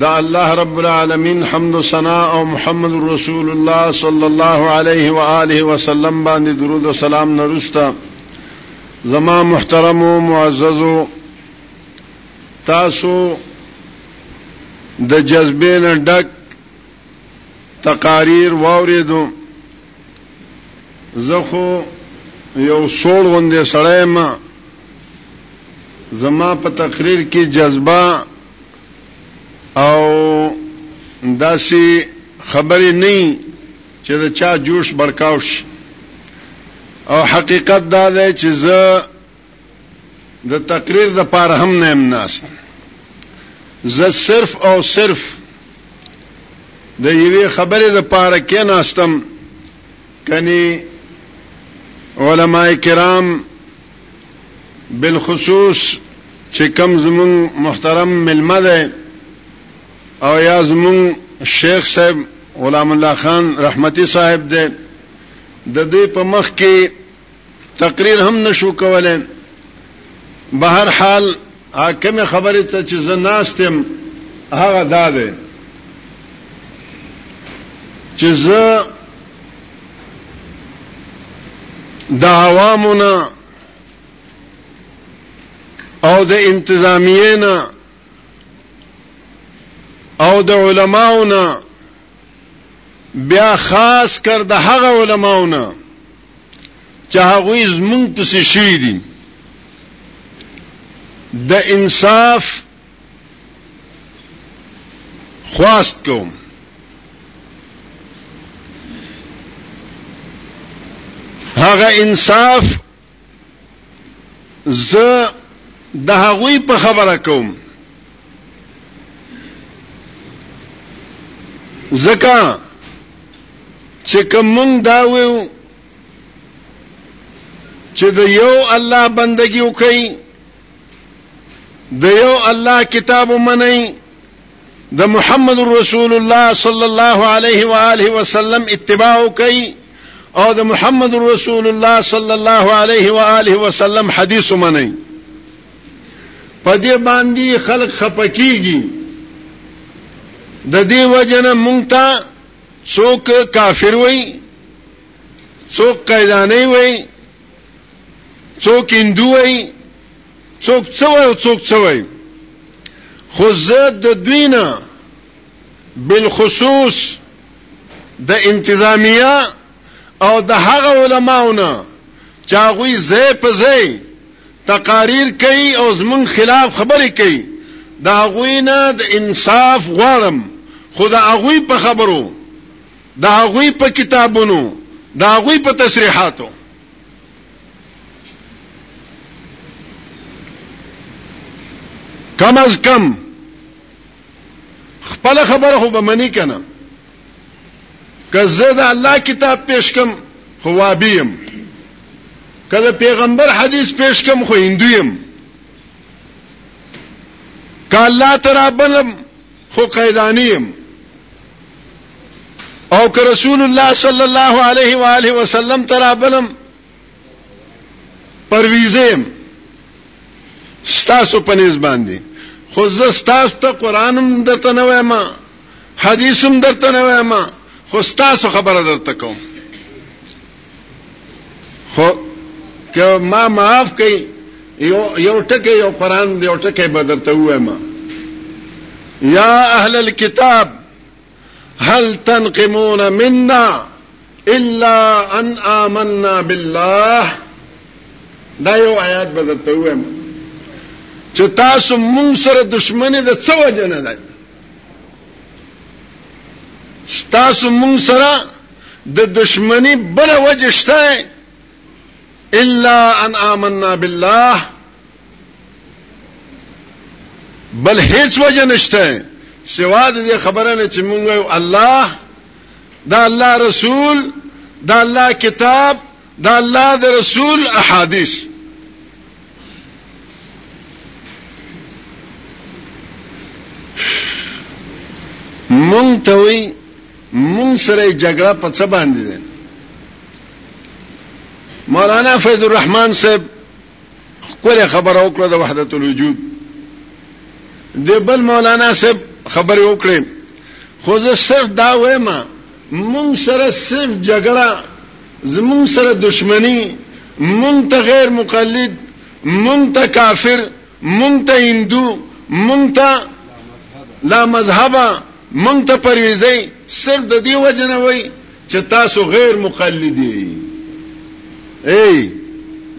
دا الله رب العالمین حمد و ثنا او محمد رسول الله صلی الله علیه و آله و سلم باندې درود و سلام نرستا زما محترم و معزز تاسو د جذبې نه ډک تقاریر واوریدو زه خو یو سوړ غوندې سړی ما زما په تقریر کې جذبه او داسې خبرې نه وي چې د چا جوش بړکاو شي او حقیقت دا دی چې زه د تقریر د پاره هم نه یم ناست زه صرف او صرف د یوې خبرې د پاره کې ناستم کني علما کرام بالخصوص چې کم زمون محترم ملما ده او یا زمون شیخ صاحب غلام الله خان رحمتي صاحب ده د دوی په مخ کې تقریر هم نشو کولای به هر حال حاکم خبره ته چې زناستم هغه دا ده چې زه د عوامو نه او د انتظامیې نه او د علماو نه بیا خاص کر د هغه علماو نه چې هغوی زمونږ پسې شوي دي د انصاف خواست کوم هغه انصاف زه د هغوی په خبره کوم زکه چې کوم دا ویو چې د یو الله بندگی وکړي د یو الله کتاب ومنئ د محمد رسول الله صلی الله علیه و آله وسلم اتباع کوي او د محمد رسول الله صلی الله علیه و آله وسلم حدیث ومنئ په دې باندې خلق خپکیږي د دې وجنه مونږ ته څوک کافر وای څوک قیدانه وای څوک هندو وای څوک څه وای او څوک څه وای خو زه د دوی نه بالخصوص د انتظامیه او د هغه علماونه چې هغه زې په زې تقاریر کوي او زمون خلاف خبرې کوي دا غوینه د انصاف غواړم خو دا غوی په خبرو د هغوی په کتابونو، د هغوی په تصریحاتو. کم از کم خپل خبره خو به منی کنه که زه د الله کتاب پیش کم خو وابی یم که د پیغمبر حدیث پیش کم خو هندو یم که الله ترابلم خو قیدانی یم او که رسول الله صلی الله علیه و آله وسلم ترابلم پرویزم ستاسو په نس باندې خو زه ستاسو ته قرانم درته نه وایم حدیثم درته نه وایم خو ستاسو خبره درته کوم خو که ما معاف کئ یو یو ټکی یو قران دی یو ټکی به درته وایم یا اهل الكتاب هل تنقمون منا الا ان آمنا بالله دا یو آیات به درته وایم چې تاسو مونږ سره دښمنی د څه وجه نه ده تاسو مونږ سره د دشمنی بل وجه شته الا ان آمنا بالله بل هیڅ وجه نشته سوا د دې خبره نه چې مونږ یو الله دا الله رسول دا الله کتاب دا الله د رسول احادیث مونږ ته وی مونږ سره یې جګړه په څه باندې ده مولانا فیض الرحمن صاحب خپل خبره وکړه د وحدت الوجود د بل مولانا صاحب خبره وکړه خو زه صرف دا وایم مونږ سره صرف جګړه زمونږ سره دشمنی مونږ ته غیر مقلد مونږ ته کافر مونږ ته هندو مونږ ته لا مذهبه مونږ ته پرويزي صرف د دې وجه نه وای چې تاسو غیر مقلد یې ای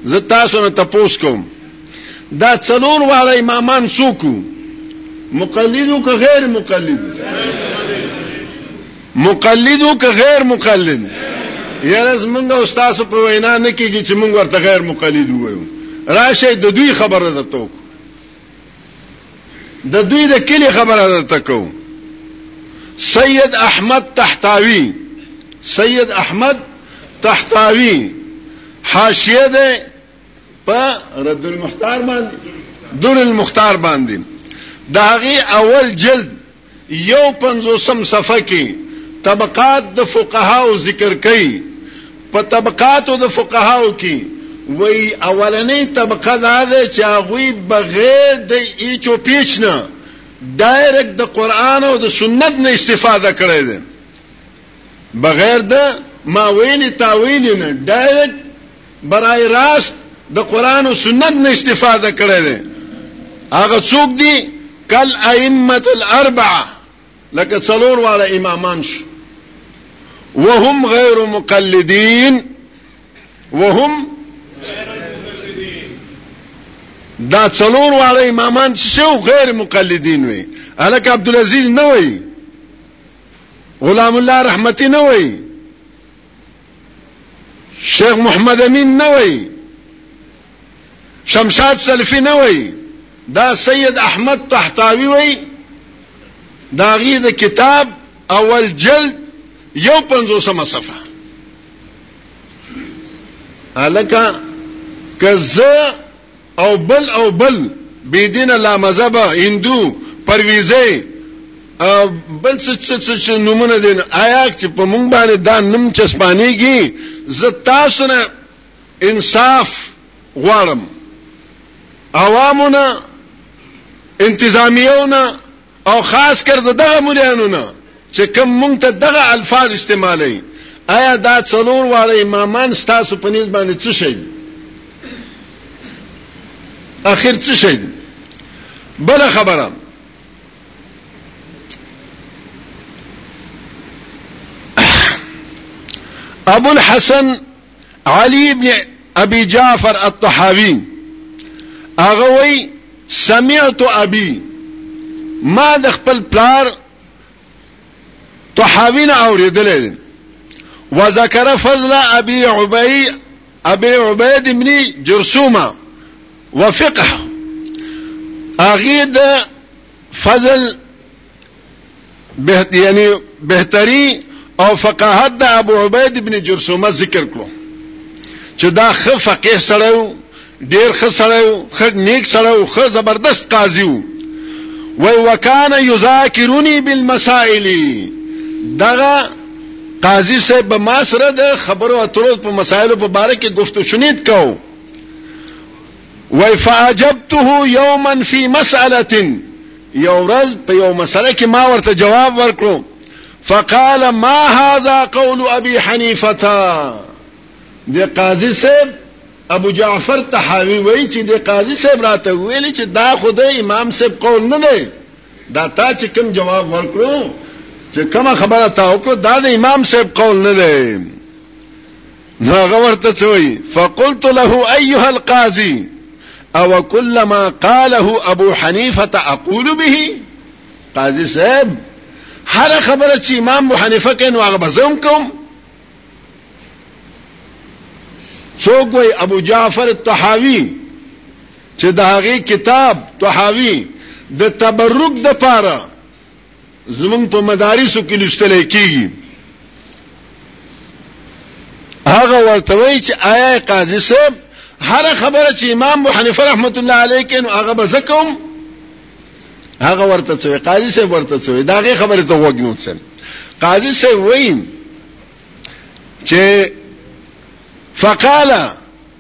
زه تاسو نه تپوس کوم دا څلور واړه امامان څوک مقلدو که غیر مقلدو مقلد او که غیر مقلد یاره زمونږ او تاسو په وینا نه کیږي چې مونږ ورته غیر مقلد وایو راشه د دوی خبره ده تو د دوی د کلی خبره ده تکو سید احمد تحتاوی سید احمد تحتاوی حاشیه ده په رد المختار باندې دور المختار باندې دا غي اول جلد یو پنځوسم صفحه کې طبقات د فقهاو ذکر کوي په طبقاتو د فقهاو کې وی اولنې طبقه دا ده چې هغوی بغیر د ایچ او پیچ نه ډایرکټ د قران او د سنت نه استفاده کړې ده بغیر د ما ویلې تا ویلې نه ډایرکټ برای راست د قرآن او سنت نه استفاده کړی دی هغه څوک دی کل ائمه الاربعه لکه څلور واړه امامان شو وهم غیر مقلدین وهم دا څلور واړه امامان چې شو غیر مقلدین وي الک عبد العزيز نه وي غلام الله رحمتي نه وي شیخ محمد امین نه وای شمشاد سلفی نه وای دا سید احمد تحتاوی وای دا غی د کتاب اول جلد یو پنځوسمه صفه الکه که زه او بل او بل بی دینه لا مذهبه هندو پرویزی او بل څه څه څه چې نومونه دي نو آیا چې په مونږ باندې دا نوم چسپانیږي زه تاسو نه انصاف غواړم عوامو نه انتظامیو نه او خاص کر د دغه موليانو نه چې کوم مونږ ته دغه الفاظ استعمالوي، ایا دا څلور واړه امامان ستاسو په نيز باندې څه شی دي؟ اخر څه شی دي؟ بله خبره ابو الحسن علی ابن ابي جعفر الطحاوي هغه وی سمعت ابي ما د خپل پلار طحاوی نه اوریدلې دي وذكر فضل ابي عبي ابي عبيد ابن جرثومه وفقه اغه د فضل به یعنی بهتري او فقاهت د ابو عبید ابن جرثومه ذکر کړو چې دا خ فقيه سره و ډیر خ سره و خ نیک سره و خ زبردست قاضي و وای وکان یذاکرونی بالمسائل دغه قاضي صاحب ما سره د خبرو اترو په مسائلو په باره کې گفت و شنید کو وايي، فاجبته يوما في مسألة، يوه ورځ په يوه مسئله کې ما ورته جواب ورکړو، فقال ما هذا قول ابي حنيفة، د قاضي صاحب ابو جعفر طحاوي وايي چې د قاضي صاحب راته وویل چې دا خو د امام صاحب قول نه دی، دا تا چې کوم جواب ورکړو چې کومه خبره تا وکړو دا د امام صاحب قول نه دی. نو هغه ورته څه وایي فقلت له ايها القاضي او كل ما قاله ابو حنيفه اقول به قاضي صاحب هر خبره چې امام ابو حنیفه کوي نو هغه بزم کوم څوک وای ابو جعفر الطحاوی چې د هغه کتاب طحاوی د تبرک د پاره زمونږ په مدارسو کې لوستل کېږي هغه ورته وایي چې آیا قاضي صاحب هر خبره چې امام ابو حنیفه رحمت الله علیه کین هغه به زکم هغه ورته څه قاضي صاحب ورته څه دا غي خبره ته وګنو څن قاضي صاحب وایي چې فقال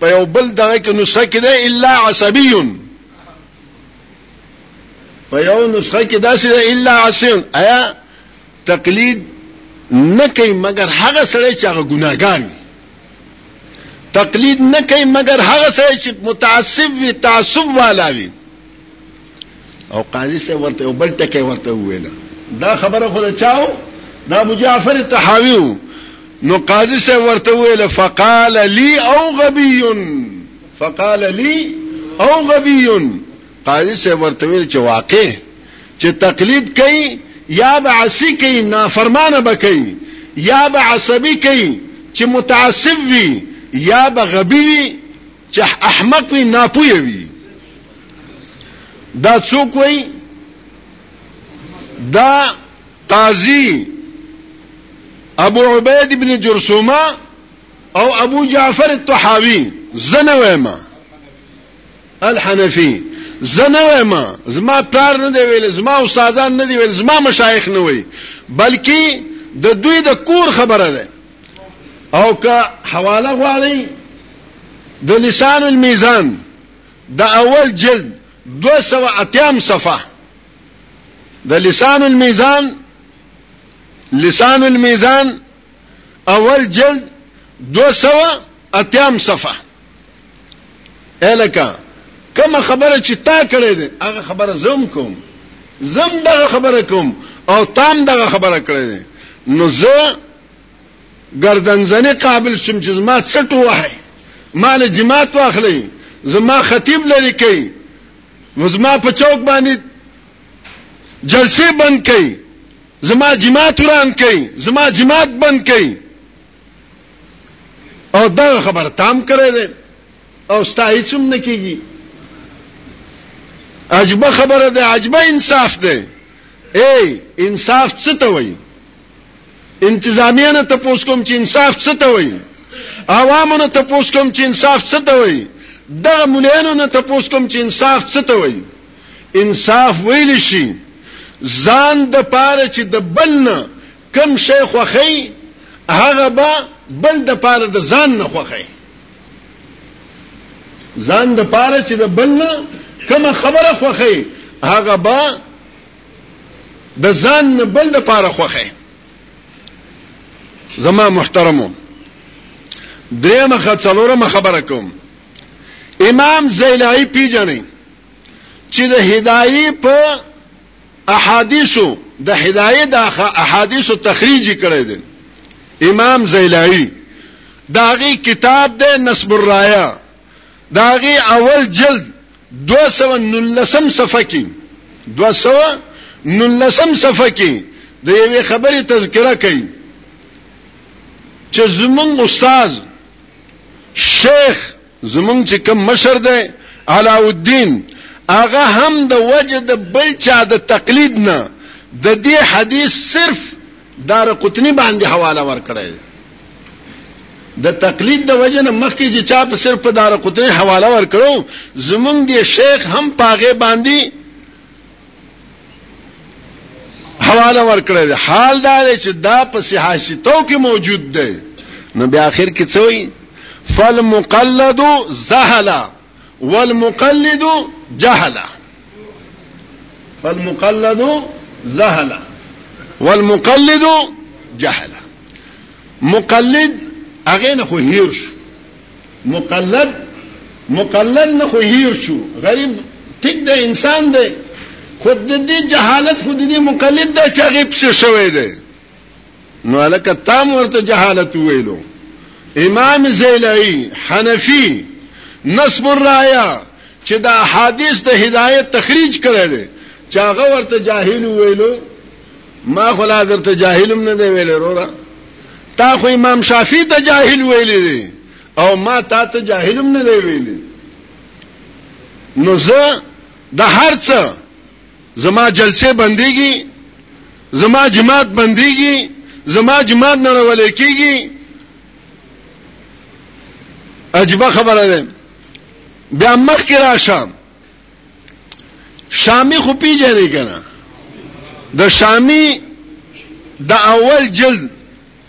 په یو بل دغه کې نسخه کې ده الا عصبی په یو نسخه کې داسې ده الا عصبی آیا تقلید نه کوي مګر هغه سړی چې هغه ګناګار وي تقلید نه کوي مګر هغه سړی چې متعصب وي تعصب والا وي او قاضي صاحب ورته یو بل ټکی ورته وویل دا خبره خو د چاو د ابو جعفر الطحاوي و نو قاضي صاحب ورته وویل فقال لي او غبي فقال لي او غبي قاضي صاحب ورته ویل چې واقع چې تقلید کوي یا به عصي کوي نافرمانه به کوي یا به عصبي کوي چې متعصب وي یا به غبي وي چه احمق وی ناپوی وی دا څوک وی دا قاضی ابو عبید ابن جرسومه او ابو جعفر الطحاوی زنه ویما الحنفی زنه ویما زما پلار نه دی ویل زما استادان نه دی ویل زما مشایخ نه وی بلکې د دوی د کور خبره ده او که حواله غواړئ د لسان المیزان د اول جلد دو سوه اتیام صفحه د لسان المیزان لسان المیزان اول جلد دو سوه اتیام صفحه الکه کومه خبره چې تا کړې ده هغه خبره زم کوم زم دغه خبره کوم او تام دغه خبره کړې ده نو زه ګردنزنې قابل شم چې زما څټ ووهئ، ما نه جماعت واخلئ، زما خطیب لرې کړئ، نو زما په چوک باندې جلسې بند کړئ، زما جماعت وران کړئ، زما جماعت بند کړئ. او دغه خبر تام کړی دی او ستا هیڅ هم نه کېږي. عجبه خبره ده، عجبه انصاف دی. ای انصاف څه ته وایي؟ انتظامیه نه تپوس کوم چې انصاف څه ته وایي عوامو نه تپوس کوم چې انصاف څه ته وایي دغه مولانو نه تپوس کوم چې انصاف څه ته وایي انصاف ویل شي ځان د پاره چې د بل نه کم شي خوخی هغه به بل د پاره د ځان نه خوخی ځان د پاره چې د بل نه کم خبره خوخی هغه به د ځان نه بل د پاره خوخه زما محترمو دریم خڅلورم خبره کوم امام زیلعی پیجنې چې د هدايه په احادیثو د هدايه د احادیثو تخریج کړی دی امام زیلعی داغي کتاب د نسب الرایا داغي اول جلد دوه سوه نولسم صفحه کې دوه سوه نولسم صفحه کې د یوې خبرې تذکره کوي چې زمونږ استاد شیخ زمونږ چې کوم مشر دی علاؤالدین هغه هم د وجه د بل چا د تقلید نه د دې حدیث صرف دار قطنی باندې حواله ورکړی د تقلید د وجه نه مخکې چې چا په صرف په دار قطنی حواله ورکړو زمونږ دی شیخ هم پاغه باندې حواله ورکړل حال دا دی چې دا په صحاحتو کې موجود دی نو بیا اخر کې څه وایي فالمقلد زهلا والمقلد جهل فالمقلد زهل والمقلد جهل مقلد هغه نه خو هیر شو مقلد مقلد نه خو هیر شو غریب ټیک د انسان دی خود دې جهالت خود دې مقلد دا چې هغه پسې شوی دی نو الکه تام ورته جهالت ویلو امام زیلعی حنفی نصب الرایا چې دا حدیث د هدایت تخریج کړی دی چې هغه ورته جاهل ویلو ما خلا درته جاهلم نه دی ویل وروره تا خو امام شافعی ته جاهل ویل دی او ما تا ته جاهلم نه دی ویل نو زه د هر څه زما جلسې بندېږي، زما جماعت بندېږي، زما جماعت نړولی کېږي. عجیبه خبره ده. بیا مخکې راشه شامی خو پیژنې کنه د شامی د اول جلد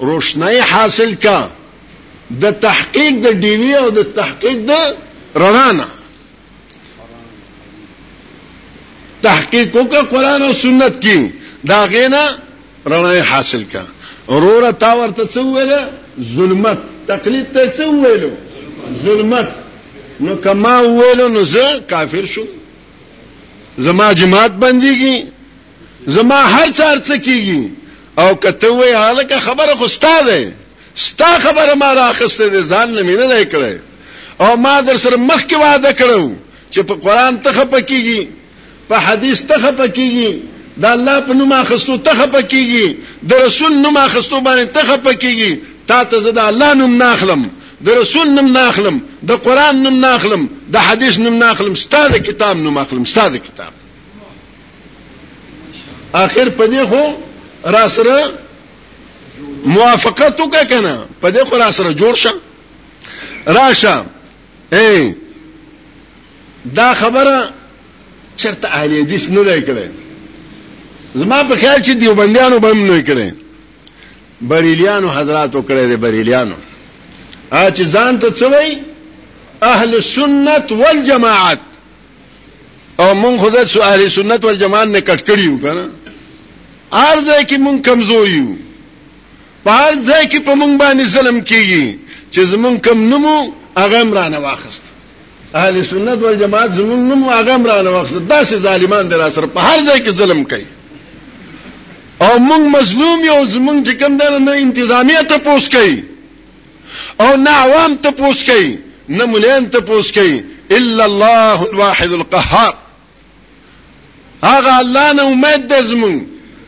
روشنای حاصل کا د تحقیق د ډیوی او د تحقیق د رڼا نه تحقیق وکړه قران او سنت کې دا غینا رڼا حاصل کا روره تا ورته څه ویل ظلمت تقلید ته څه ویلو ظلمت نو کما ویلو نو زه کافر شوم زما جماعت بنديږي زما هر څه هر څه کیږي او کته وې حاله که خبره خو ستا ده ستا خبره ما راخسته ده ځان نه مینه نه کړې او ما در سره مخ کې وعده کړو چې په قران ته خپ کیږي په حدیث ته خپ کیږي د الله په نوم اخستو ته خپ کیږي د رسول نوم اخستو باندې ته خپ کیږي تا ته زه د الله نوم نه اخلم د رسول نوم نه اخلم د قران نوم نه اخلم د حدیث نوم نه اخلم ستاسو کتاب نوم اخلم ستاسو کتاب اخر په دې خو را سره موافقت وکړه کنه په دې خو را سره جوړ شه راشه اے دا خبره چرته اهل حدیث نه لای کړي زما په خیال چې دیوبندیانو به هم نه کړي بریلیانو حضرات وکړي دي بریلیانو ا چې ځان ته څوي اهل سنت والجماعت او مونږ خود سو اهل سنت والجماعت نه کټ کړیو کنه هر ځای کې مونږ کمزوري یو په هر ځای کې په مونږ باندې ظلم کیږي چې زمونږ کم نمو هغه مرانه واخست اهل سنت والجماعت زمونږ نمو هغه مرانه واخست داسې ظالمان در سره په هر ځای کې ظلم کوي او مونږ مظلوم یو زمونږ چې کم دنه نه انتظامیه ته پوس کوي او نه عوام تپوس کوي نه مليان تپوس کوي الا الله الواحد القهار هغه الله نه امید ده زمونږ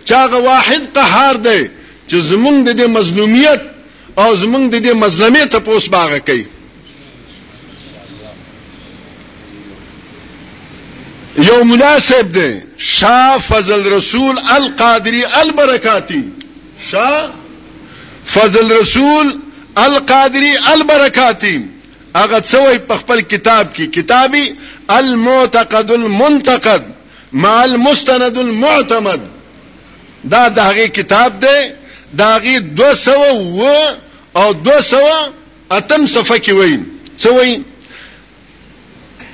چې هغه واحد قهار دی چې زمونږ د دې مظلومیت او زمونږ د دې مظلمې ته پوس باغه کوي یو مناسب دی شاه فضل رسول القادری البرکاتی شاه فضل رسول القادري البرکاتي هغه څه وایي په خپل کتاب کې، کتاب المعتقد المنتقد مع المستند المعتمد، دا د هغه کتاب دی، د هغه دوه سوه اووه او دوه سوه اتم صفحه کې وایي، څه وایي؟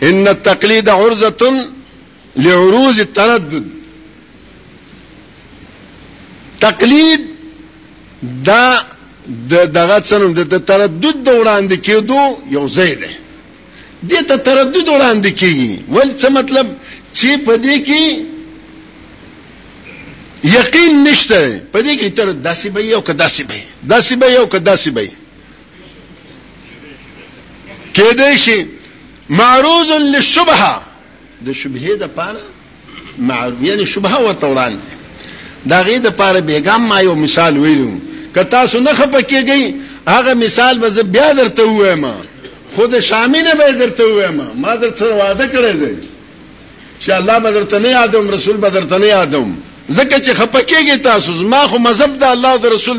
ان التقلید عرضة لعروض التردد تقلید دا د دغه څنوم د تردد د وړاندې کېدو یو ځای دی د ته تردد وړاندې کېږي ول څه مطلب چې په دې کې یقین نشته په دې کې تر داسې به یو که داسې به داسې به یو که داسې به کېدای شي معروض للشبهه د شبهې د پاره معلوم یعنی شبهه ورته وړاندې دا غي د پاره بیګام ما یو مثال ویلو که تاسو نه خپکیږئ هغه مثال به بیا درته وایم خود شامی نه به درته وایم ما در سره وعده کړی دی چې الله به درته نه یادوم رسول به درته نه یادوم ځکه چې خپکیږئ تاسو ما خو مذهب د الله او رسول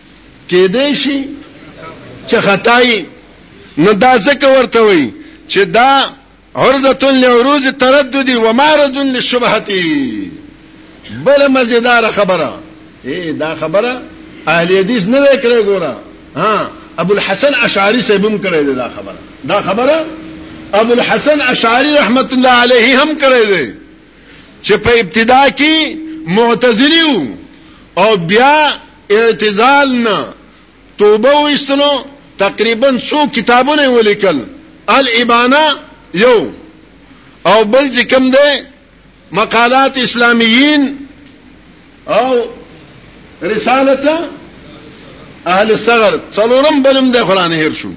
کېدای شي چې خطا وي، نو دا ځکه ورته وایي چې دا عرضة لعروض التردد ومعرض للشبهة. بله مزیداره خبره، ای دا خبره اهل حدیث نه دی کړی ګوره، ها ابوالحسن اشعري صاحب هم کړې ده دا خبره، دا خبره ابوالحسن اشعري رحمت الله علیه هم کړې ده چې په ابتدا کې معتزلي وو او بیا اعتزال نه توبه وویستلو تقریبا څو کتابونه یې ولیکل الابانه یو او بل چې کوم دی مقالات اسلامیین او رسالت اهل الصغر څلورم بلم د قران هیر شو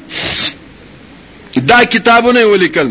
دا کتابونه ولیکل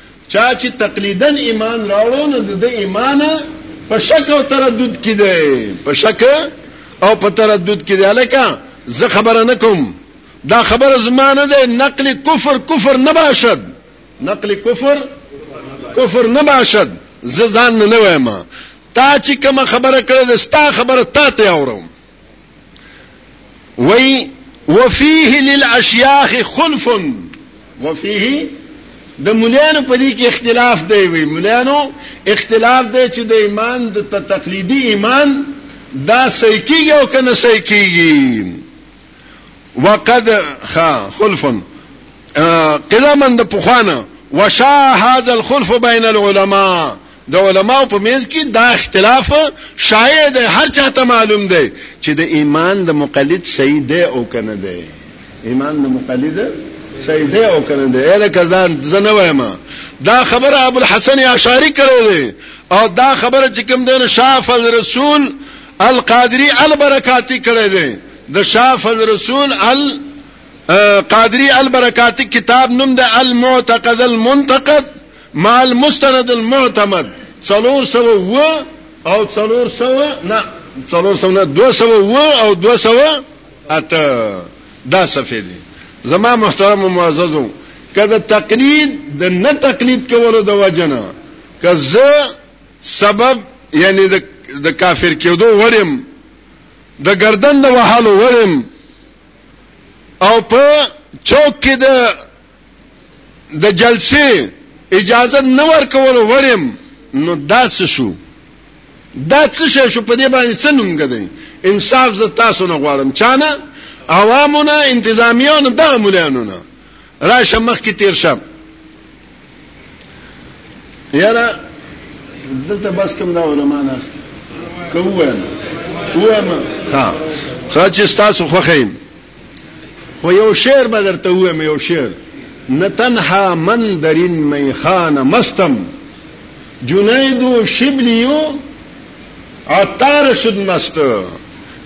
چا چي تقليداً ايمان راوړو نو د ده ايمان په شک او تردد کي دی، په شک او په تردد کي دی، هلکه زه خبره نه کوم، دا خبره زما نه دی، نقل کفر کفر نباشد، نقل کفر کفر نباشد، زه ځان نه نه وايم، تا چي کومه خبره کړې ده ستا خبره تا ته اورم. وی وفيه للاشياخ خلف وفيه د مولانو په دې کې اختلاف دی وی مولانو اختلاف دی چې د ایمان د تقلیدي ایمان دا صحیح کیږي او کنه صحیح کیږي وقد خا خلف قدمن د پخوانه وشا هذا الخلف بين العلماء د علماو په منځ کې دا اختلاف شایع دی هر چا ته معلوم دی چې د ایمان د مقلد صحیح دی او کنه دی ایمان د مقلد صحیح دی او کنه دی اله کزان زنه وایم دا خبره ابو الحسن اشعری کړو دی او دا خبره چې کوم دین شاف الرسول القادری البرکاتی کړی دی د شاف الرسول ال قادری البرکاتی کتاب نوم د المعتقد المنتقد مع المستند المعتمد څلور سوه اووه او څلور سوه نه څلور سوه نه دوه سوه اووه او دوه سوه اته دا صفحې دي زما محترم معززو که د تقلید د نه تقلید کولو د وجه نه که زه سبب یعنی د کافر کېدو وړم د گردن د وهلو وړم او په چوک کې د د جلسې اجازه نه ورکول وړم نو دا څه شو دا څه شي شو په دې باندې څه نوم غدي انصاف ز تاسو نه غواړم چانه عوامونه انتظامیانو دغه مولانو نه راشه مخ کې تیر شم یاره دلته بس کوم دا علما نه است کوم وایم ها خاچ تاسو خوخیم خو یو شعر به درته ووایم یو شعر نه تنها من در این میخانه مستم جنید و شبلی و عطار شد مست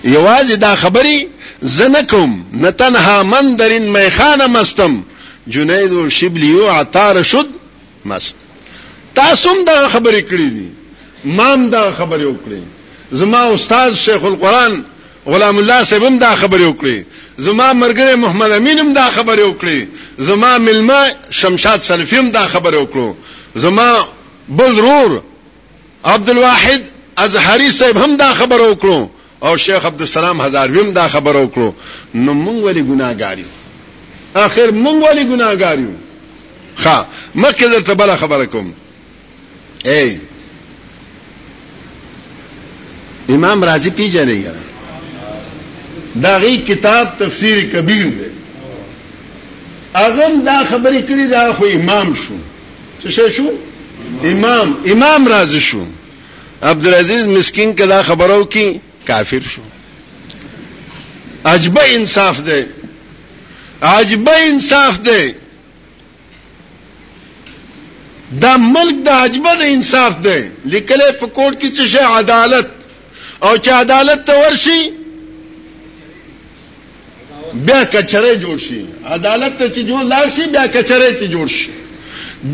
یوازې دا خبرې زه نه کوم نه تنها من در این میخانه مستم جنید و شبلی و عطار شد بس تاسو هم دغه خبرې کړې دي ما هم دغه خبرې وکړې زما استاد شیخ القرآن غلام الله صاحب هم دا خبرې وکړې زما مرګره محمد امین هم دا خبرې وکړې زما ملما شمشاد سلفی هم دا خبرې وکړو زما بل رور عبدالواحد اظهري صاحب هم دا خبره وکړو او شیخ عبدالسلام هزاروي هم دا خبره وکړو نو مونږ ولې ګناهګار یو اخر مونږ ولې ګناهګار یو ښه مخکې درته بله خبره کوم ای امام رازي پیژنې دا غي کتاب تفسیر کبیر دی اغم دا خبرې کړې دا خو امام شو څه شي شو امام امام راضي شو عبدالعزیز مسکین کدا خبرو کی کافر شو عجبه انصاف دی عجبه انصاف دی دا ملک د عجبه د انصاف دی لیکل په کوټ کې څه عدالت او چې عدالت ته ورشي بیا کچره جوړ شي عدالت ته چې جوړ لاړ شي بیا کچره کې جوړ شي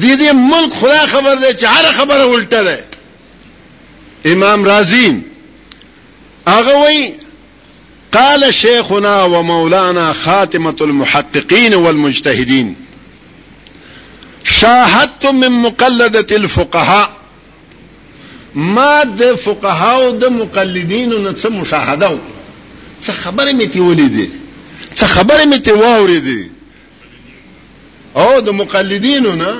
د دې ملک خدا خبر دی چې هر خبره الټه ده امام رازی هغه وی قال شیخنا ومولانا خاتمه المحققین والمجتهدین شاهدت من مقلده الفقهاء ما د فقهاو د مقلدینو نه څه مشاهده وکړه څه خبرې مې ترې ولیدې څه خبرې مې ترې واورېدې او د مقلدینو نه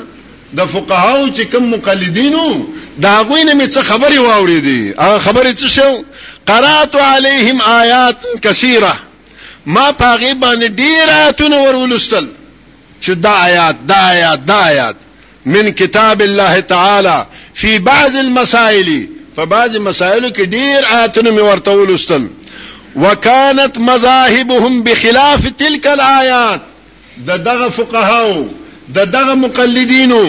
د فقهاو چې کوم مقلدینو د هغوی نه مې څه خبرې واورېدې هغه خبرې څه شو قرات علیهم آیات کثیره ما په هغې باندې ډېر آیاتونه ور ولوستل چې دا آیات دا آیات دا آیات من کتاب الله تعالی فی بعض المسائل په بعضی مسائلو کې ډیر آیاتونه مې ورته ولوستل وکانت مذاهبهم بخلاف تلك الآیات د دغه فقهاو د دغه مقلدینو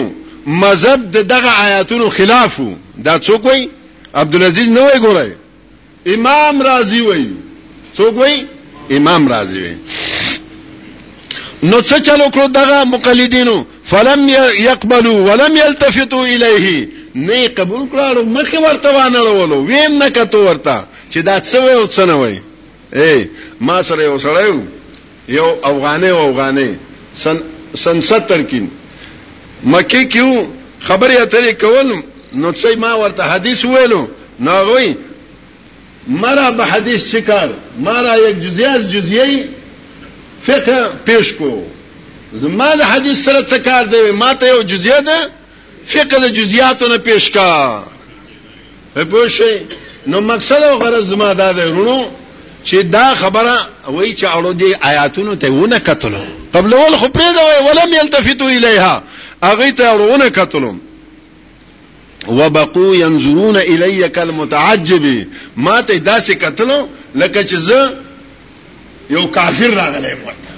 مذهب د دغه آیاتونو خلاف دا څوک وای عبد العزيز نه وای ګورای امام رازی وای څوک وای امام رازی وای نو څه چلو کړو دغه مقلدینو فلم يقبلوا ولم يلتفتوا اليه نه قبول کړو مخ ورته وانه ورو ویم نه کته ورته چې دا څه وای او څه نه وای اے ما سره یو سړیو یو افغانې او افغانې سن سن ستر کین مکې کیو خبرې اترې کول نو څه ما ورته حدیث ویلو نو غوي مرا به حدیث چکار مرا یک جزئیه از جزئیه فقه پیش کو زما د حدیث سره څه کار دی ما ته یو جزئیه ده فقه د جزئیاتو نه پیش کا په پوښي نو مقصد او غرض ما دا دی ورونو چې دا خبره وای چې اړو دي آیاتونو ته ونه کتلو قبل ول خو پرې دا وای ولم يلتفتوا الیها اغه ته اړونه کتلو وبقوا ينظرون الي كالمتعجب ما ته داسې کتلو لکه چې زه یو کافر راغلی ورته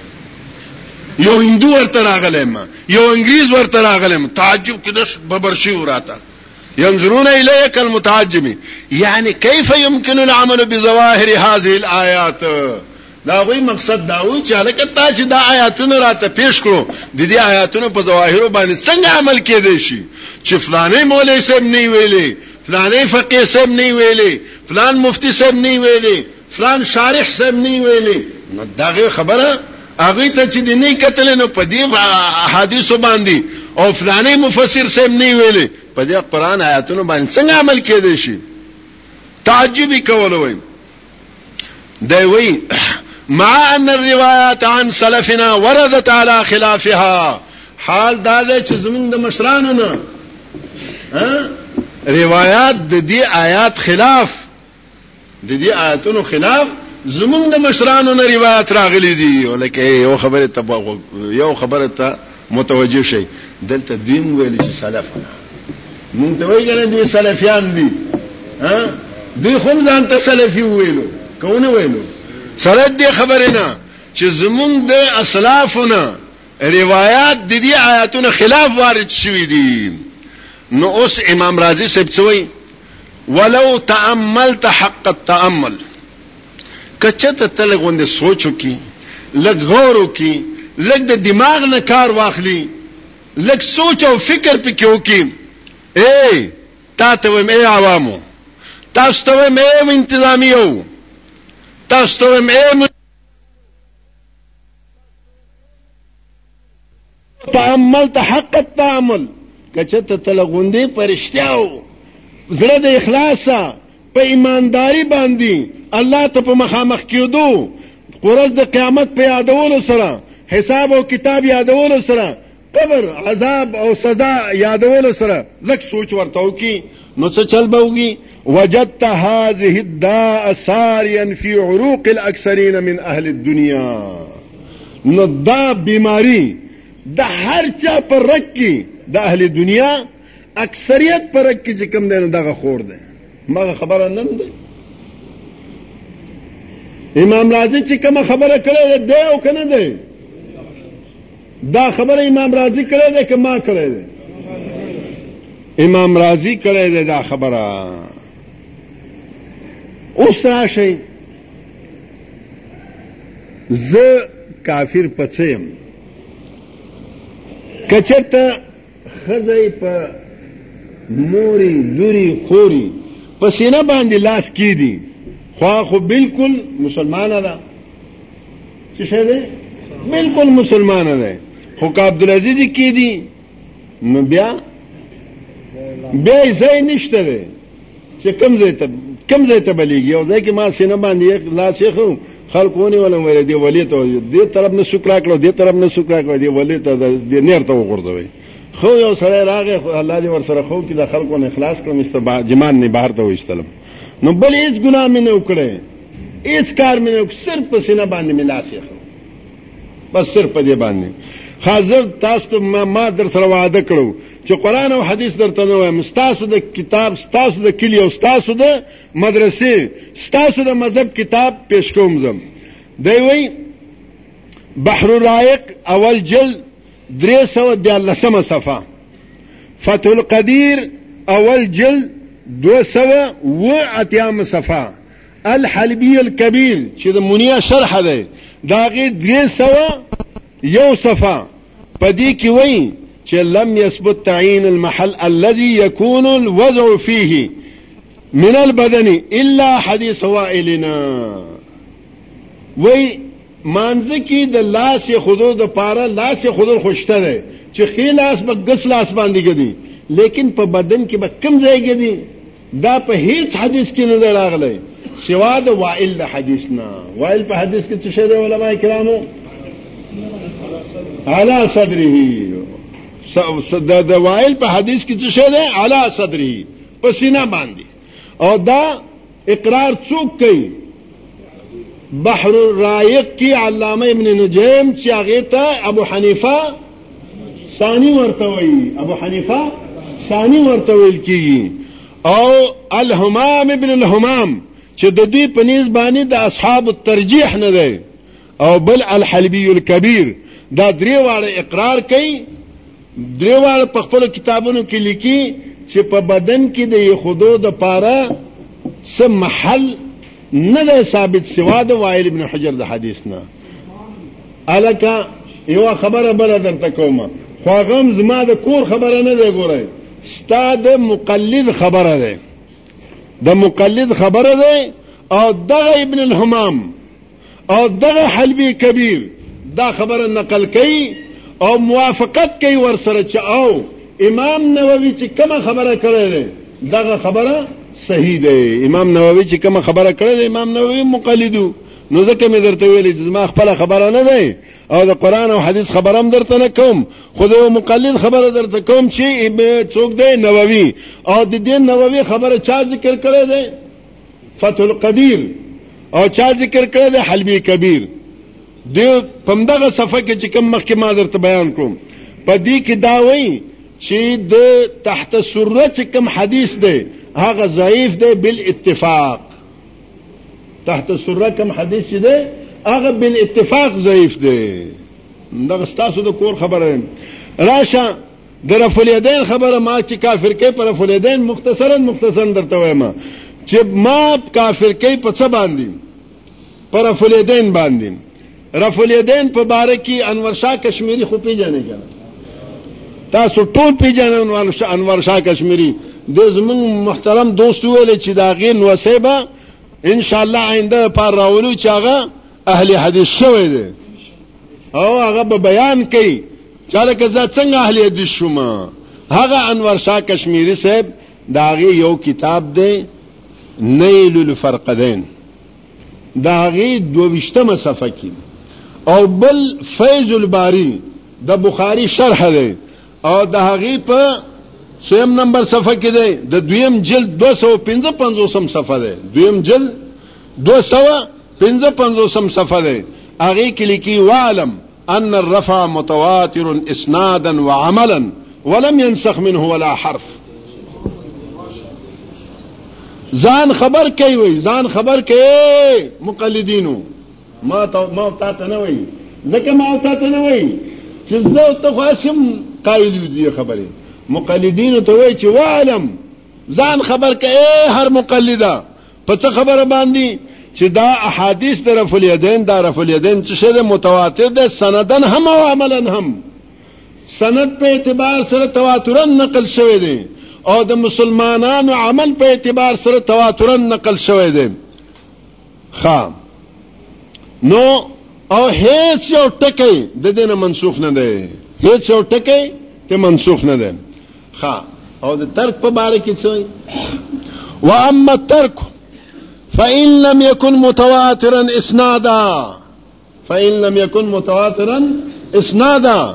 یو هندو ورته راغلی ما یو انګریز ورته راغلی ما تعجب کې داس ببر شي وراته ينظرون اليك المتعجم يعني كيف يمكن العمل بظواهر هذه الايات دا وی مقصد دا و چې الکه تا چې دا آیاتونه راته پیش کړو د دې آیاتونو په ظواهر باندې څنګه عمل کېدې شي چې فلانه مولوی صاحب نه ویلې فلانه فقيه صاحب نه ویلې فلان مفتی صاحب نه ویلې فلان شارح صاحب نه ویلي نو دغه خبره هغه ته چې دی نه کتل نو په دې احادیث باندې او فلانه مفسر صاحب نه ویلي په دې قران آیاتونو باندې څنګه عمل کېدې شي تعجب کول وای دی وای مع ان الروايات عن سلفنا وردت على خلافها حال دا دی چې زمونږ د مشرانو نه روایت د دې آیات خلاف د دې آیتونو خلاف زمونږ د مشرانو نه روایت راغلي دي ولکه یو خبره ته یو خبره ته متوجه شي دلته دوی ویل چې سلف نه مونږ ته وایي کنه دوی سلفیان دي ها دوی هم ځان ته سلفي ویلو کونه ویلو سره دې خبره نه چې زمونږ د اسلافونه روایت د دې آیاتونو خلاف وارد شوي دي نو اوس امام رازي صاحب څه وایي ولو تأملت حق التأمل که چته تل غوند سوچ وکي لګ غور وکي لګ د دماغ نه کار واخلي لګ سوچ او فکر پکې وکي اے تا ته ویم اے عوامو تاسو ته ویم اے انتظامیو تاسو ته ویم اے تأملت حق التأمل که چرته ته له غوندې په رښتیاو زړه د اخلاصه په ایمانداری باندې الله ته په مخامخ کېدو قرز د قیامت په یادولو سره حساب او کتاب یادولو سره قبر عذاب او سزا یادولو سره لږ سوچ ورته وکړي نو څه چل به وږي وجدت هذه الداء ساريا في عروق الاكثرين من اهل الدنيا نو دا بیماری د هر چا پر رک کی د اهل دنیا اکثریت پر رک کی چې کم دی نو دغه خور دی مغه خبره نن دی امام رازی چې کوم خبره کړې ده او کنه ده دا خبره امام رازی کړی دی که ما کړی دی امام رازی کړی دی دا خبره اوس راشئ زه کافر پڅیم کچرته ښځه یې په موري لوري خوري په سینه باندې لاس کیدي خو خو بالکل مسلمانه ده څه شه ده بالکل مسلمانه ده خو که عبدالعزیز کیدي نو بیا بیا ځای نشته ده چې کوم ځای ته کوم ځای ته بلیږي او ځکه ما سینه باندې لا شیخو خلکونه ولم ویل دی ولی ته دې طرف نه شکر کړو دې طرف نه شکر کړو دې ولی ته دې نیر ته وګرځوي خو یو سره راغی الله دې ور سره خو کې د خلکو نه اخلاص کړم است جمان نه بهر ته وښتلم نو بل هیڅ ګناه مې نه وکړې هیڅ کار مې نه وکړ صرف په سینه باندې مې لاس یې بس صرف په دې باندې حاضر تاسو ما در سره وعده کړو چې قرآن او حدیث درته نه وایم ستاسو د کتاب ستاسو د کلی او ستاسو د مدرسې ستاسو د مذهب کتاب پیش کوم زم دی وی بحر الرائق اول جلد درې سوه دیارلسمه صفحه فتح القدیر اول جلد دو سوه و اتیامه صفحه الحلبی الکبیر چې د منیا شرح دی د هغې درې سوه یو صفحه په دې کې وایي چې لم یثبت تعین المحل الذي يكون الوضع فيه من البدن الا حدیث وائلنا وایي مانځ کې د لاس خودو د پاره لاس خودو خوشته ده چې خلاص به غس لاس باندې ګدي لیکن په بدن کې به کم ځای ګدي دا په هیڅ حدیث کې نه دی راغلی سوا د وائل د حدیث نه وائل په حدیث کې څه شی دی علما کرامو علا صدره د وائل په حدیث کې څه شی دی علا صدره په سینه باندې او دا اقرار څوک کوي بحر الرائق کې علامه ابن نجیم چې هغه ته ابو حنیفه ثانی ورته وایي ابو حنیفه ثانی ورته ویل کیږي او الهمام ابن الهمام چې د دې په نسبت باندې د اصحاب الترجیح نه دی او بل الحلبی الکبیر دا درې واړه اقرار کوي درې واړه په خپل کتابونو کې لیکي چې په بدن کې د یخودو د پاره سم محل نه ده ثابت سوا د وائل ابن حجر د حدیث نه الکه یو خبره بل درته کوم خو غم زما د کور خبره نه ده ګورای ستا د مقلد خبره ده د مقلد خبره ده او دغه ابن الحمام او دغه حلبي کبير دا خبره نقل کوي او موافقت کوي ورسره چې او امام نووي چې کومه خبره کړې ده دغه خبره صحیح ده امام نووي چې کومه خبره کړې ده امام نووي مقلدو نو ځکه مې درته ویلې چې زما خپل خبره نه ده او د قران او حدیث خبره هم درته نه کوم خو د یو مقلد خبره درته کوم چې څوک دی نووي او د دې نووي خبره چا ذکر کړې ده فتح القدیر او چا ذکر کړی دی حلبی کبیر دی پم دغه صفحه کې چې کوم مخکې ما درته بیان کړم په دې کې دا وایي چې د تحت سره چې کوم حدیث دی هغه ضعیف دی بل اتفاق تحت سره کوم حدیث چې دی هغه بل اتفاق ضعیف دی دغه ستاسو د کور خبره راشه د رفع الیدین خبره ما چې کافر کوي پر رفع الیدین مختصرا مختصرا درته وایم چې ما کافر کوي په څه باندې پر رفع الیدین باندې رفع الیدین په باره کې انور شاه کشمیری خو پیژنې کنه تاسو ټول پیژنې انور شاه کشمیری د زمون محترم دوست ویل چې دا غي نو سیبا ان شاء الله آینده پر راولو چې هغه اهل حدیث شوی دی او هغه به بیان کوي چې لکه زه څنګه اهل حدیث شوم هغه انور شاه کشمیری صاحب داغه یو کتاب دی نیل الفرقدین داغه دووشتمه صفحه کې او بل فیض الباری د بخاری شرح دی او د هغې په سویم نمبر صفحه کې دی د دویم جلد 255 صفحه دی دویم جلد 255 صفحه دی هغه کې لیکي وعلم ان الرفع متواتر اسنادا وعملا ولم ينسخ منه ولا حرف ځان خبر کوي ځان خبر کوي مقلدینو ما ته ما او تاته نه وایي ځکه ما او تاته نه وایي چې زه او ته خو هسې هم قایل یو دې خبرې مقلدینو ته وایي چې واعلم ځان خبر که ای هر مقلده په څه خبره باندې چې دا احادیث د رفع الیدین دا رفع الیدین څه شی دی متواتر دی سندن هم او عملا هم سند په اعتبار سره تواترا نقل شوی دی او د مسلمانانو عمل په اعتبار سره تواترا نقل شوی دی ښا نو او هیڅ یو ټکی د دې نه منسوخ نه دی هیڅ یو ټکی ته منسوخ نه دی ښا او د ترک په باره کې څه و اما ترک فإن لم يكن متواترا اسنادا فإن لم يكن متواترا اسنادا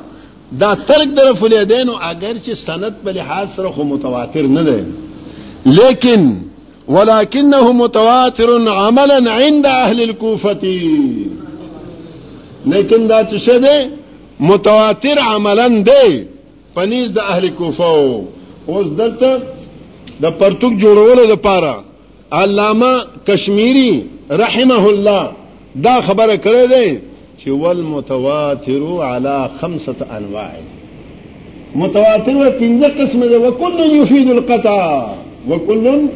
دا ترک در فلیدین او اگر چې سند په لحاظ سره خو متواتر نه دی لیکن ولكنه متواتر عملا عند اهل الكوفه لیکن دا چې شه دی متواتر عملا دی پنيز د اهل کوفه اوس دلته د پرتوک جوړولو لپاره علامه کشمیری رحمه الله دا خبره کړې ده چې والمتواتر على خمسه انواع متواتر و پنځه قسمه ده وکل يفيد القطع وکل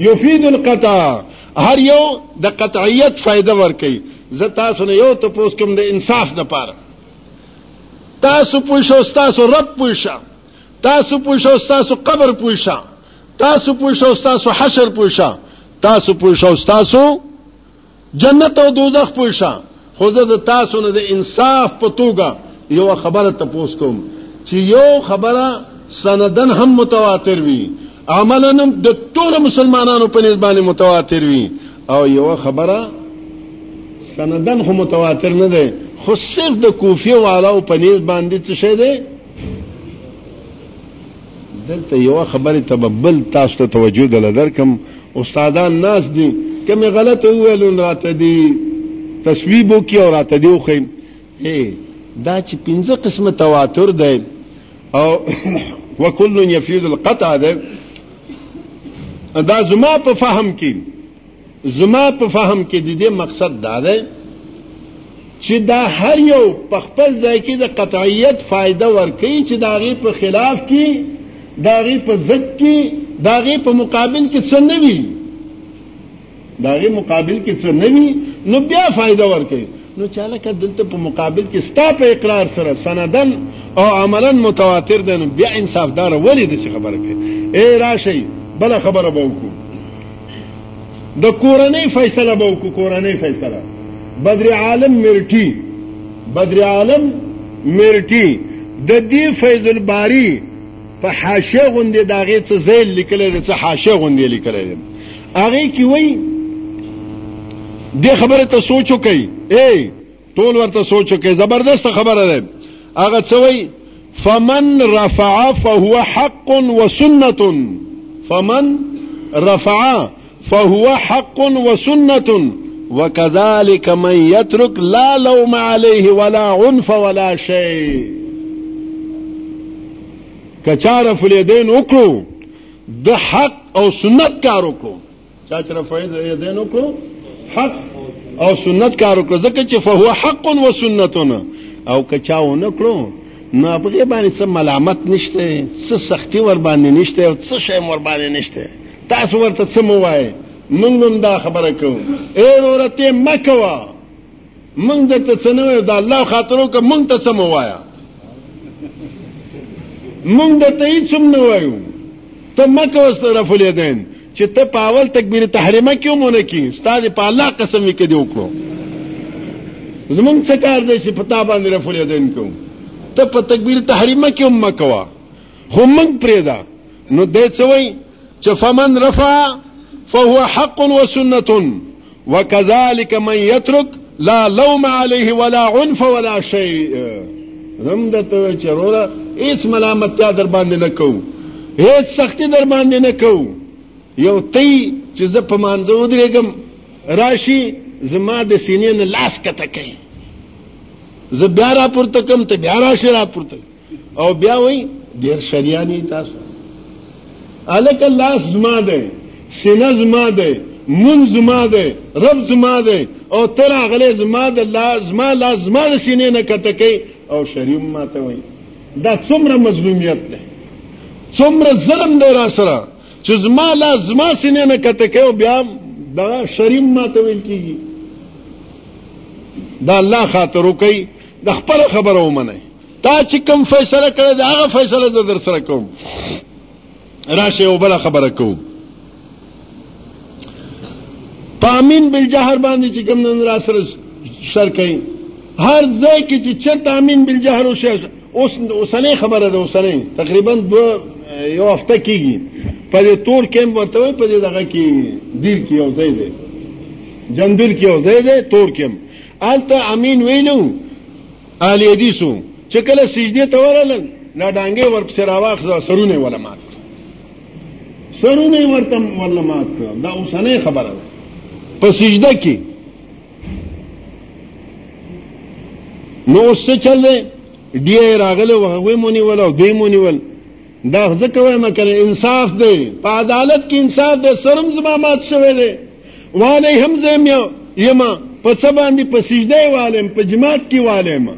يفيد القطع هر یو د قطعیت فائدہ ورکي زه تاسو نه یو ته پوس کوم د انصاف د پاره تاسو پوښو تاسو رب پوښه تاسو پوښو تاسو قبر پوښه تاسو پوه شئ او ستاسو حشر پوه شئ، تاسو پوه شئ او ستاسو جنت او دوزخ پوه شئ، خو زه د تاسو نه د انصاف په توګه یوه خبره تپوس کوم چې یو خبره سنداً هم متواتر وي، عملاً هم د ټولو مسلمانانو په نس باندې متواتر وي او یوه خبره سنداً خو متواتر نه دی خو صرف د کوفې والاو په نس باندې څه شی دی؟ دلته یوه خبرې ته به بل تاسو ته توجه دله درکم استادان ناس دي که مې غلطه وویل نو راته دې تصویب وکړي او راته دې وښیي دا چې پنځه قسمه تواتر دی او وکل یفید القطع دی دا زما په فهم کې زما په فهم کې د دې مقصد دا دی چې دا هر یو په خپل ځای کې د قطعیت فائدہ ورکړي چې دا غي په خلاف کې دا غي په ضد کې دا غي په مقابل کې څه نه وي دا غي مقابل کې څه نه وي نو بیا فائدہ ورکړي نو چالکه دلته په مقابل کې ستا په اقرار سره سندن او عملا متواتر دی نو بیا انصافدار ولې داسې خبره کوي ای راشئ بله خبره به وکړو د کورنۍ فیصله به وکړو کورنۍ فیصله بدر عالم مرټي بدر عالم مرټي د دې فیض الباری په حاشیه غوندې داغه څه زیل لیکل دي څه حاشیه غوندې لیکل دي هغه کی وای د خبره ته سوچ وکي اے ټول ورته سوچ وکي زبردست خبره ده هغه څه وای فمن رفع فهو حق وسنه فمن رفع فهو حق وسنه وكذلك من يترك لا لوم عليه ولا عنف ولا شيء کچاره فلیدین وکړو د حق او سنت کار وکړو چا چې رفع الیدین وکړو حق او سنت کار وکړو ځکه چې فهو حق و سنتنا او که چا ونه کړو نو هغه باندې څه ملامت نشته څه سختی ور باندې نشته او څه شی ور باندې نشته تاسو ورته څه مو وایي موږ هم دا خبره کوو اے ورته مکوا مونږ درته څه نه وایو د الله خاطر وکړه مونږ ته څه مه وایه مونږ درته هیڅ هم نه وایو ته مه کوه ستا رفع الیدین چې ته په اول تکبیر تحریمه کې هم ونه کړي ستا دې په الله قسم وي که دې وکړو زمونږ څه کار دی چې په تا باندې رفع الیدین کوو ته په تکبیر تحریمه کې هم مه کوه هم موږ پرېږده نو دی څه وایي چې فمن رفع فهو حق وسنة وكذلك من يترك لا لوم عليه ولا عنف ولا شيء زم د ته چروره هیڅ ملامتیا در باندې نه کوو هیڅ سختی در باندې نه کوو یو تی چې زه په مانځه ودرېږم راشي زما د سینې نه لاس کته کوي زه بیا راپورته کوم ته بیا راشي راپورته او بیا وای ډیر شریان یې تاسو الک الله زما ده سینه زما ده من زما ده رب زما ده او تر هغه زما ده الله زما لا زما د سینې نه کته کوي او شریم ماته وای دا څومره مظلومیت ده څومره ظلم دی را سره چې زما لا زما سینې نه کته کوي او بیا دا شریم ماته ویل کیږي دا الله خاطر وکي د خپل خبره ومنه تا چې کوم فیصله کړې ده هغه فیصله زه در سره کوم راشه یو بل خبره کوم پامین بالجهر باندې چې کوم نن را سره سر کوي هر ځای کې چې چرته امین بالجهر او شیخ اوس اوسنۍ خبره ده اوسنۍ تقریبا دو یو هفته کېږي په دې تور کیمپ ورته وایي په دې دغه کې دیر کې یو ځای دی جندیر کې یو ځای دی تور کیمپ هلته امین ویلو اهل حدیثو چې کله سجدې ته ورغلل دا ډانګې ورپسې راواخیسته سرونه یې وله مات کړل سرونه یې ورته وله مات کړل دا اوسنۍ خبره ده په سجده کې نو اوس څه چل دی ډی ای راغله او هغوی مو نیول او دوی مو نیول دا ځکه وایم کنه انصاف دی په عدالت کې انصاف دی سرم زما مات شوی دی والی هم زه یم په څه باندې په سجده والی یم په جماعت کې والی یم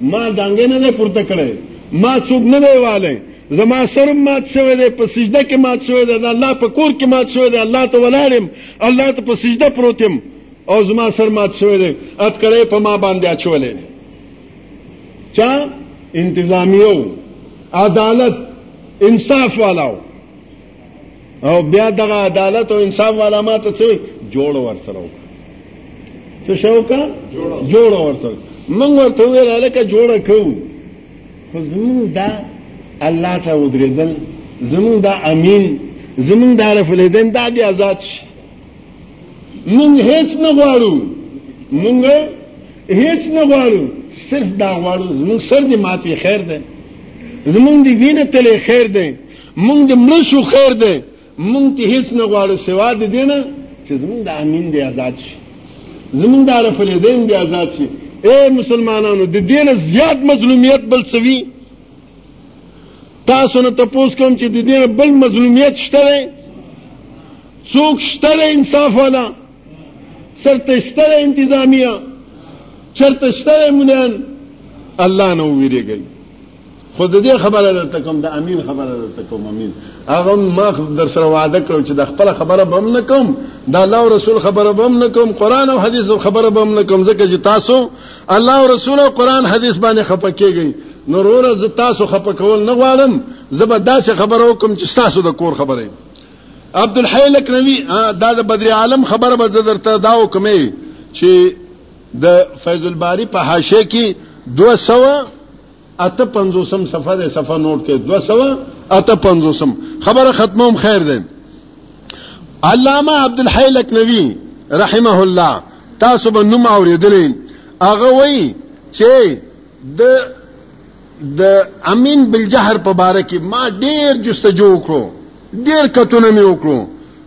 ما دانګې نه دی پورته کړی ما څوک نه دی والی زما سرم مات شوی دی په سجده کې مات شوی دی د الله په کور کې مات شوی دی الله ته ولاړ یم الله ته په سجده پروت یم او زما سر مات شوی دی اتکړی په ما باندې اچولی دی چا انتظامیو عدالت انصاف والاو او بیا دغه عدالت او انصاف والا ما ته څه جوړ ورسره وکړه څه شوکا جوړ ورسره موږ ورته ویل لکه جوړ کو خو زمون دا الله ته ودرېدل زمون دا امین زمون دا رفلیدن دا دی آزاد شي موږ هیڅ نه غواړو موږ هیڅ نه غواړو صرف دا غواړو زمون سر دې ماته خیر ده زمون دې وینه تلې خیر ده موږ د مړه شو خیر دی موږ ته هیڅ نه غواړو سوا د دې نه چې زموږ د امین دی آزاد شي زموږ د عرف الیدین دی آزاد شي اے مسلمانانو د دې نه زیات مظلومیت بل څه وي تاسو نه تپوس کوم چې د دې نه بل مظلومیت شته دی څوک شته دی انصاف والا چرته شته دی انتظامیه چرته شته دی مولان الله نه ویریږي خو د دې خبره درته کوم د امین خبره درته کوم امین هغه ما در سره وعده کړو چې د خپل خبره بم نه کوم د الله او رسول خبره بم نه کوم قران او حدیث خبره بم نه کوم ځکه چې تاسو الله او رسول او قران حدیث باندې خپه کیږئ نورور ز تاسو خپه کول نه غواړم زبر داسې خبره وکم چې تاسو د کور خبره عبد الحی لکنوی دا د بدر عالم خبره به درته دا وکمې چې د فیض الباری په حاشیه کې 200 اته پنځوسم صفحه ده صفحه نوټ کې دوه سوه اته پنځوسم خبره ختموم خیر ده علامه عبدالحی لکنوي رحمه الله تاسو به نوم اورېدلی هغه وایي چې د د امین بالجهر په باره کې ما ډېر جستجو وکړو ډېر کتونه مې وکړو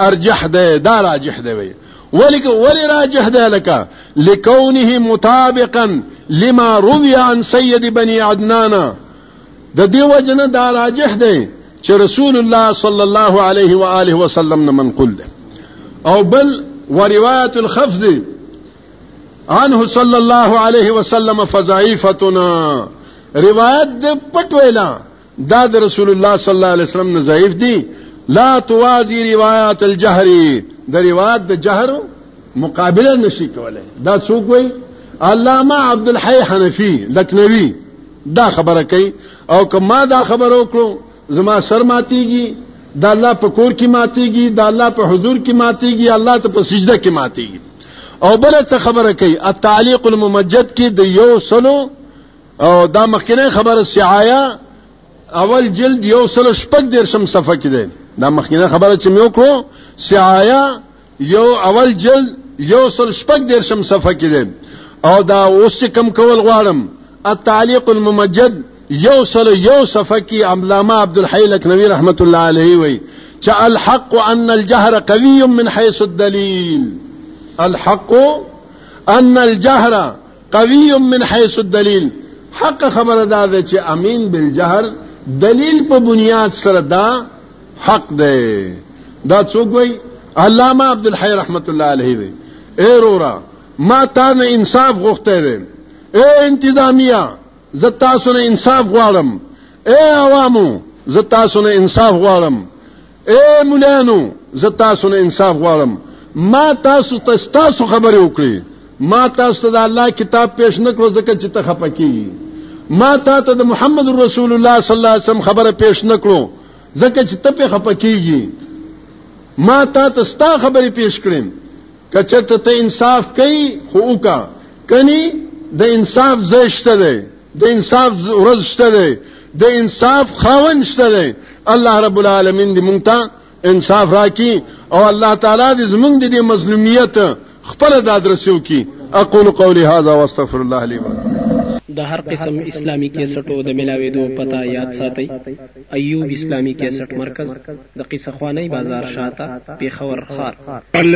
ارجح ده دا راجح ده وی ولک ولی راجح ده لکه لکونه مطابقا لما روی عن سید بنی عدنان د دیو جن دا راجح ده چې رسول الله صلی الله علیه و آله وسلم نه منقول ده او بل وروايه الخفض عنه صلی الله علیه وسلم فضعیفتنا روایت د پټ ویلا دا د رسول الله صلی الله علیه وسلم نه ضعیف دي لا توازی روایات الجهر د روایت د جهر مقابله نشي کولای دا څوک وای علامه عبد الحی حنفی لکنوی دا خبره کوي او کما دا خبر وکړو زما سر ماتيږي دا الله په کور کې ماتيږي دا الله په حضور کې ماتيږي الله ته په سجده کې ماتيږي او بل څه خبره کوي التعلیق الممجد کې د یو سلو او دا مخکنه خبره سعایا اول جلد یو سل شپږ درشم صفحه کې ده دا مخکنه خبره چې مې وکړو سعایا یو اول جلد یو سل شپږ درشم صفحه کې ده او دا اوس کم کول غواړم التعلیق الممجد یو سل یو صفحه کې علامه عبدالحی لکنوی رحمت الله علیه وی چې الحق ان الجهر قوي من حيث الدليل الحق ان الجهر قوی من حيث الدليل حق خبره دا ده چې امین بالجهر دلیل په بنیاد سره دا حق ده دا څوک وای علامه عبد الحی رحمت الله علیه وی اے رورا ما تا نه انصاف غوښته ده اے انتظامیه زه تاسو نه انصاف غواړم اے عوامو زه تاسو نه انصاف غواړم اے مولانو زه تاسو نه انصاف غواړم ما تاسو ته تاسو خبرې وکړي ما تاسو ته د الله کتاب پیش نکړو ځکه چې ته خپکی ما تا ته د محمد رسول الله صلی الله علیه وسلم خبره پیش نکړو ځکه چې ته په خپکیږي ما تا ته ستا خبرې پیش کړم کچته ته انصاف کوي خو وکا کني د انصاف زشته ده د انصاف ورځ شته دی د انصاف خاوند شته دی الله رب العالمین دې مونږ ته انصاف راکړي او الله تعالی دې زمونږ دې مظلومیت خپل د ادرسو کې اقول قولي هذا واستغفر الله لي ولكم د هر قسم اسلامی کیسټو د ملاویدو پتا یاد ساتي ایوب اسلامی کیسټ مرکز د قصه خوانی بازار شاته پیښور خار